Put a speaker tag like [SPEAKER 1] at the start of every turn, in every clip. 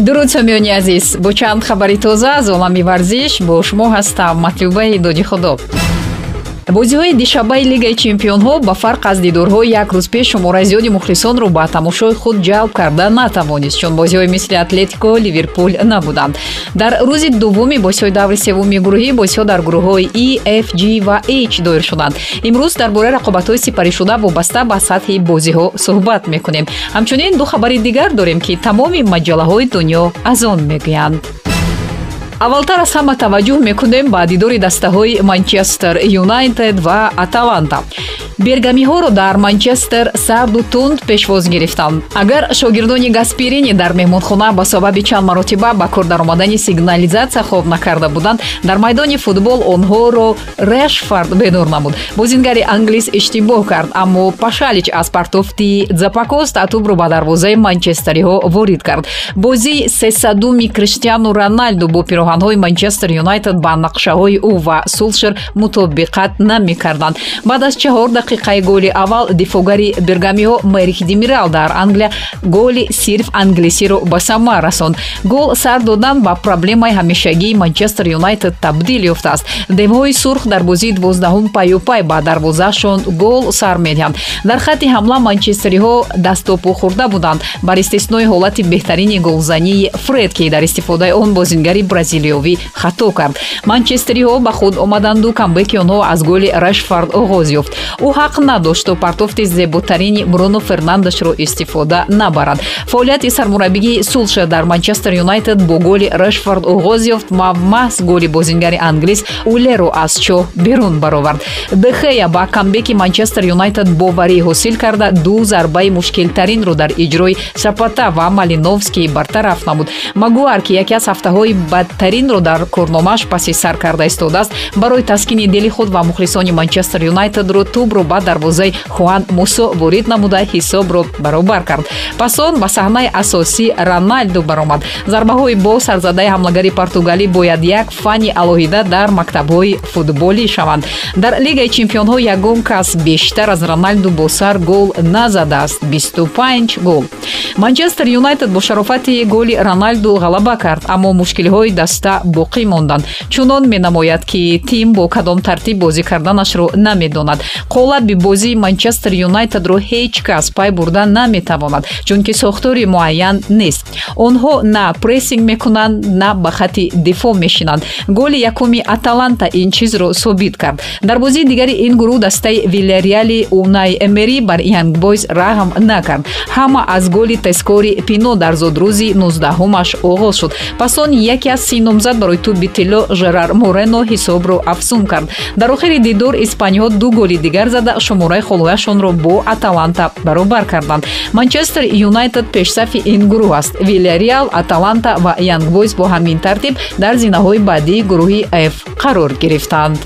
[SPEAKER 1] дуруд сомиёни азиз бо чанд хабари тоза аз олами варзиш бо шумо ҳастам матлубаи доди худо бозиҳои дишабаи лигаи чемпионҳо ба фарқ аз дидорҳо як рӯз пеш шумораи зиёди мухлисонро ба тамошои худ ҷалб карда натавонист чун бозиҳои мисли атлетико ливерпул набуданд. Дар рӯзи дуввуми бозиҳои даври севуми гурӯҳӣ бозиҳо дар гурӯҳҳои e f g ва h доир шуданд. Имрӯз дар бораи рақобатҳои сипаришуда вобаста ба сатҳи бозиҳо суҳбат мекунем. Ҳамчунин ду хабари дигар дорем ки тамоми маҷаллаҳои дунё аз он мегӯянд аввалтар аз ҳама таваҷҷӯҳ мекунем ба дидори дастаҳои манчестер юнайтед ва аталанта. Бергамиҳоро дар манчестер сарду тунд пешвоз гирифтанд агар шогирдони гасперини дар меҳмонхона ба сабаби чанд маротиба ба кор даромадани сигнализатсия хоб накарда буданд дар майдони футбол онҳоро решфард бедор намуд. Бозингари англис иштибоҳ кард аммо пашалич аз партофти дзапакос татубро ба дарвозаи манчестериҳо ворид кард. Бозии сесадуми криштиану роналду бо пироҳанҳои манчестер юнайтед ба нақшаҳои ӯ ва сулшер мутобиқат намекарданд. Баъд аз чаҳор дақиқаи голи аввал дифогари бергамиҳо мерик демирал дар англия голи сирф англисиро ба самар расонд. Гол сар додан ба проблемаи ҳамешагии манчестер юнайтед табдил ёфтааст. Девҳои сурх дар бозии дувоздаҳум паюпай ба дарвозаашон гол сар медиҳанд. Дар хатти ҳамла манчестериҳо дастопӯ хӯрда буданд. Бар истиснои ҳолати беҳтарини голзании фред ки дар истифодаи он бозингари бразилиёвӣ хато кард манчестериҳо ба худ омаданду камбеки онҳо аз голи рашфард оғоз ёфт. Ӯ ҳақ надошт то партофти зеботарини бруно фернандешро истифода набарад. Фаъолияти сармураббигии сулша дар манчестер юнайтед бо голи решфорд оғоз ёфт ва маҳз голи бозингари англис улеро аз чоҳ берун баровард. Дехея ба камбеки манчестер юнайтед боварӣ ҳосил карда ду зарбаи мушкилтаринро дар иҷрои сапата ва малиновский бартараф намуд. Магуар ки яке аз ҳафтаҳои бадтаринро дар корномааш паси сар карда истодааст. Барои таскини дили худ ва мухлисони манчестер юнайтедро тӯбро ба дарвозаи хуан мусо ворид намуда ҳисобро баробар кард. Пас он ба саҳнаи асосӣ роналду баромад. Зарбаҳои бо сарзадаи ҳамлагари португалӣ бояд як фани алоҳида дар мактабҳои футболӣ шаванд. Дар лигаи чемпионҳо ягон кас бештар аз роналду бо сар гол назадааст 25 гол. Манчестер юнайтед бо шарофати голи роналду ғалаба кард аммо мушкилиҳои даста боқӣ монданд. Чунон менамояд ки тим бо кадом тартиб бозӣ карданашро намедонад. Қола ғалаби бозии манчестер юнайтедро ҳеҷ кас пай бурда наметавонад чунки сохтори муайян нест. Онҳо на прессинг мекунанд на ба хати дифоъ мешинанд. Голи якуми аталанта ин чизро собит кард. Дар бозии дигари ин гурӯҳ дастаи вилериали унай эмери бар янгбойс раҳм накард. Ҳама аз голи тескори пино дар зодрӯзи нуздаҳумаш оғоз шуд. Пас он яке аз си номзад барои туби тилло жерар морено ҳисобро афзун кард. Дар охири дидор испаниҳо ду голи дигар зад карда шумораи холҳояшонро бо аталанта баробар карданд. Манчестер юнайтед пешсафи ин гурӯҳ аст. Вилляреал аталанта ва янгбойс бо ҳамин тартиб дар зинаҳои баъдии гурӯҳи f қарор гирифтанд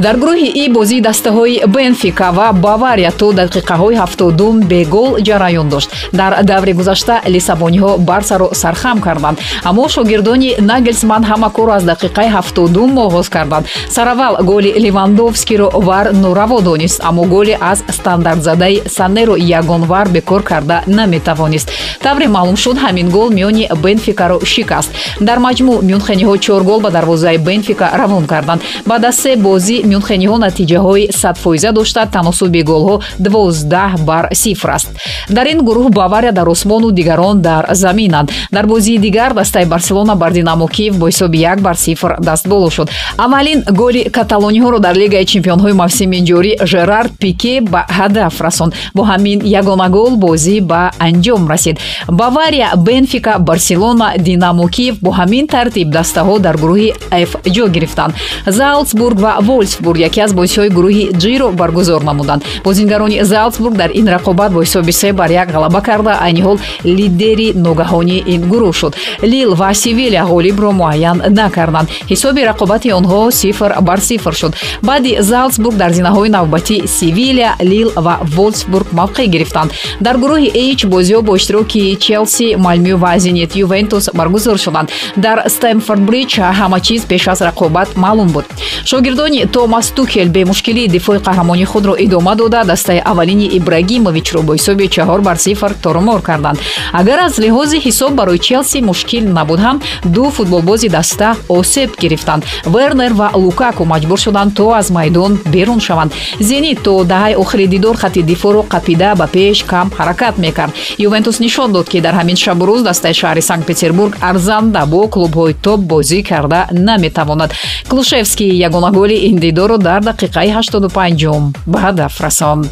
[SPEAKER 1] дар гурӯҳи и бозии дастаҳои бенфика ва бавария то дақиқаҳои ҳафтодум бегол ҷараён дошт. Дар даври гузашта лиссабониҳо барсаро сархам карданд. Аммо шогирдони нагелсман ҳама корро аз дақиқаи ҳафтодум оғоз карданд. Сараввал голи ливандовскиро вар нораво донист аммо голе аз стандартзадаи санеро ягонвар бекор карда наметавонист. Тавре маълум шуд ҳамин гол миёни бенфикаро шикаст. Дар маҷмӯъ мюнхениҳо чор гол ба дарвозаи бенфика равон карданд. Баъд аз се бозӣ мюнхениҳо натиҷаҳои садфоиза дошта таносуби голҳо дувоздаҳ бар сифр аст. Дар ин гурӯҳ бавария дар осмону дигарон дар заминанд. Дар бозии дигар дастаи барселона бар динамо киев бо ҳисоби як бар сифр дастболо шуд. Аввалин голи каталониҳоро дар лигаи чемпионҳои мавсими ҷорӣ жерард пике ба ҳадаф расонд бо ҳамин ягона гол бозӣ ба анҷом расид. Бавария бенфика барселона динамо киев бо ҳамин тартиб дастаҳо дар гурӯҳи ф ҷо гирифтанд. Залцбург ва волс волсбург яке аз бозиҳои гурӯҳи ҷиро баргузор намуданд. Бозингарони залцбург дар ин рақобат бо ҳисоби се бар як ғалаба карда айни ҳол лидери ногаҳонии ин гурӯҳ шуд. Лил ва севилия ғолибро муайян накарданд. Ҳисоби рақобати онҳо сифр бар сифр шуд. Баъди залцбург дар зинаҳои навбатӣ севилия лил ва волсбург мавқеъ гирифтанд. Дар гурӯҳи эйч бозиҳо бо иштироки челси малмю ва зенит ювентус баргузор шуданд. Дар стэмфорд бридж ҳама чиз пеш аз рақобат маълум буд. Шогирдони томас тухел бемушкилии дифои қаҳрамони худро идома дода дастаи аввалини ибрагимовичро бо ҳисоби чаҳор бар сифр торумор карданд. Агар аз лиҳози ҳисоб барои челси мушкил набуд ҳам ду футболбози даста осеб гирифтанд. Вернер ва лукаку маҷбур шуданд то аз майдон берун шаванд. Зенит то даҳаи охири дидор хатти дифоъро қапида ба пеш кам ҳаракат мекард. Ювентус нишон дод ки дар ҳамин шабу рӯз дастаи шаҳри санкт петербург арзанда бо клубҳои топ бозӣ карда наметавонад. Клушевский ягона голи ин дидорро дар дақиқаи 85 ба ҳадаф расонд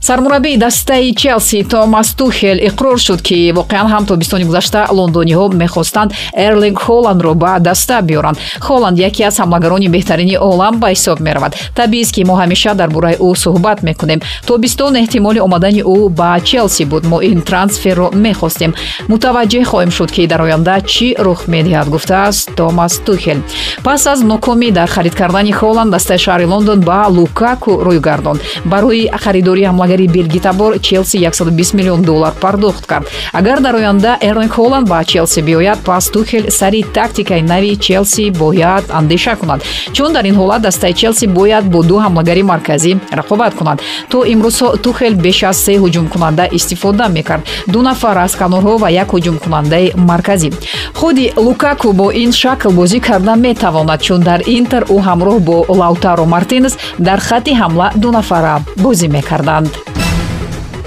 [SPEAKER 1] сармураббии дастаи челси томас тухел иқрор шуд ки воқеан ҳам тобистони гузашта лондониҳо мехостанд эрлинг холландро ба даста биёранд. Холланд яке аз ҳамлагарони беҳтарини олам ба ҳисоб меравад. Табиист ки мо ҳамеша дар бораи ӯ суҳбат мекунем. Тобистон эҳтимоли омадани ӯ ба челси буд. Мо ин трансферро мехостем. Мутаваҷҷеҳ хоҳем шуд ки дар оянда чӣ рух медиҳад гуфтааст томас тухел. Пас аз нокомӣ дар харид кардани холланд дастаи шаҳри лондон ба лукаку рӯй гардонд. Барои харидори ҳамлагари бозигари белгитабор челси 120 миллион доллар пардохт кард. Агар дар оянда эрлинг холланд ба челси биёяд пас тухел сари тактикаи нави челси бояд андеша кунад. Чун дар ин ҳолат дастаи челси бояд бо ду ҳамлагари марказӣ рақобат кунад. То имрӯзҳо тухел беш аз се ҳуҷумкунанда истифода мекард. Ду нафар аз канорҳо ва як ҳуҷумкунандаи марказӣ. Худи лукаку бо ин шакл бозӣ карда метавонад чун дар интер ӯ ҳамроҳ бо лаутаро мартинес дар хатти ҳамла ду нафара бозӣ мекарданд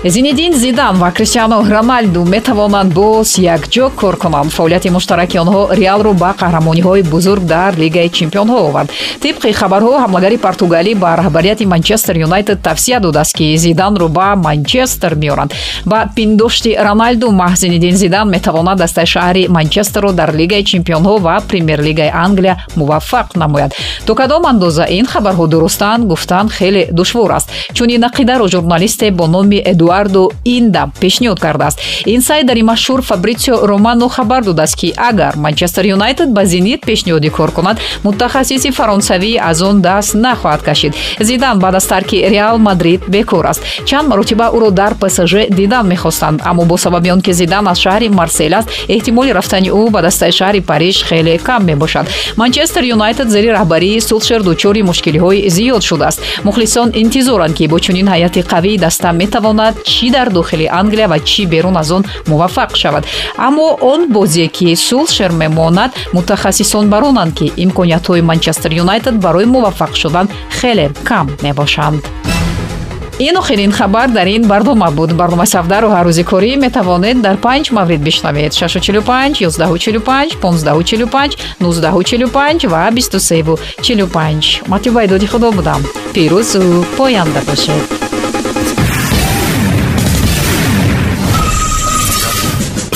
[SPEAKER 1] зинедин зидан ва криштиано роналду метавонанд боз якҷо кор конанд. Фаъолияти муштараки онҳо реалро ба қаҳрамониҳои бузург дар лигаи чемпионҳо овард. Тибқи хабарҳо ҳамлагари португалӣ ба раҳбарияти манчестер юнайтед тавсия додааст ки зиданро ба манчестер меоранд. Ба пиндошти роналду маҳз зинедин зидан метавонад дастаи шаҳри манчестерро дар лигаи чемпионҳо ва премер-лигаи англия муваффақ намояд. То кадом андоза ин хабарҳо дурустанд гуфтан хеле душвор аст. Чунин ақидаро журналисте бо номи эдуард эдуардо инда пешниҳод кардааст. Инсайдери машҳур фабритсио романо хабар додааст ки агар манчестер юнайтед ба зенит пешниҳодӣ кор кунад мутахассиси фаронсавӣ аз он даст нахоҳад кашид. Зидан баъд аз тарки реал мадрид бекор аст. Чанд маротиба ӯро дар псж дидан мехостанд. Аммо бо сабаби он ки зидан аз шаҳри марсел аст эҳтимоли рафтани ӯ ба дастаи шаҳри париж хеле кам мебошад. Манчестер юнайтед зери раҳбарии сулшер дучори мушкилиҳои зиёд шудааст. Мухлисон интизоранд ки бо чунин ҳайати қавии даста метавонад чӣ дар дохили англия ва чӣ берун аз он муваффақ шавад. Аммо он бозие ки сулшер мемонад мутахассисон баронанд ки имкониятҳои манчестер юнайтед барои муваффақ шудан хеле кам мебошанд. Ин охирин хабар дар ин барнома буд. Барномаи савдару ҳаррӯзи корӣ метавонед дар панҷ маврид бишнавед. 645 145 1545 1945 ва 2345 матиба идоди худо будам. Пирӯзу поянда бошед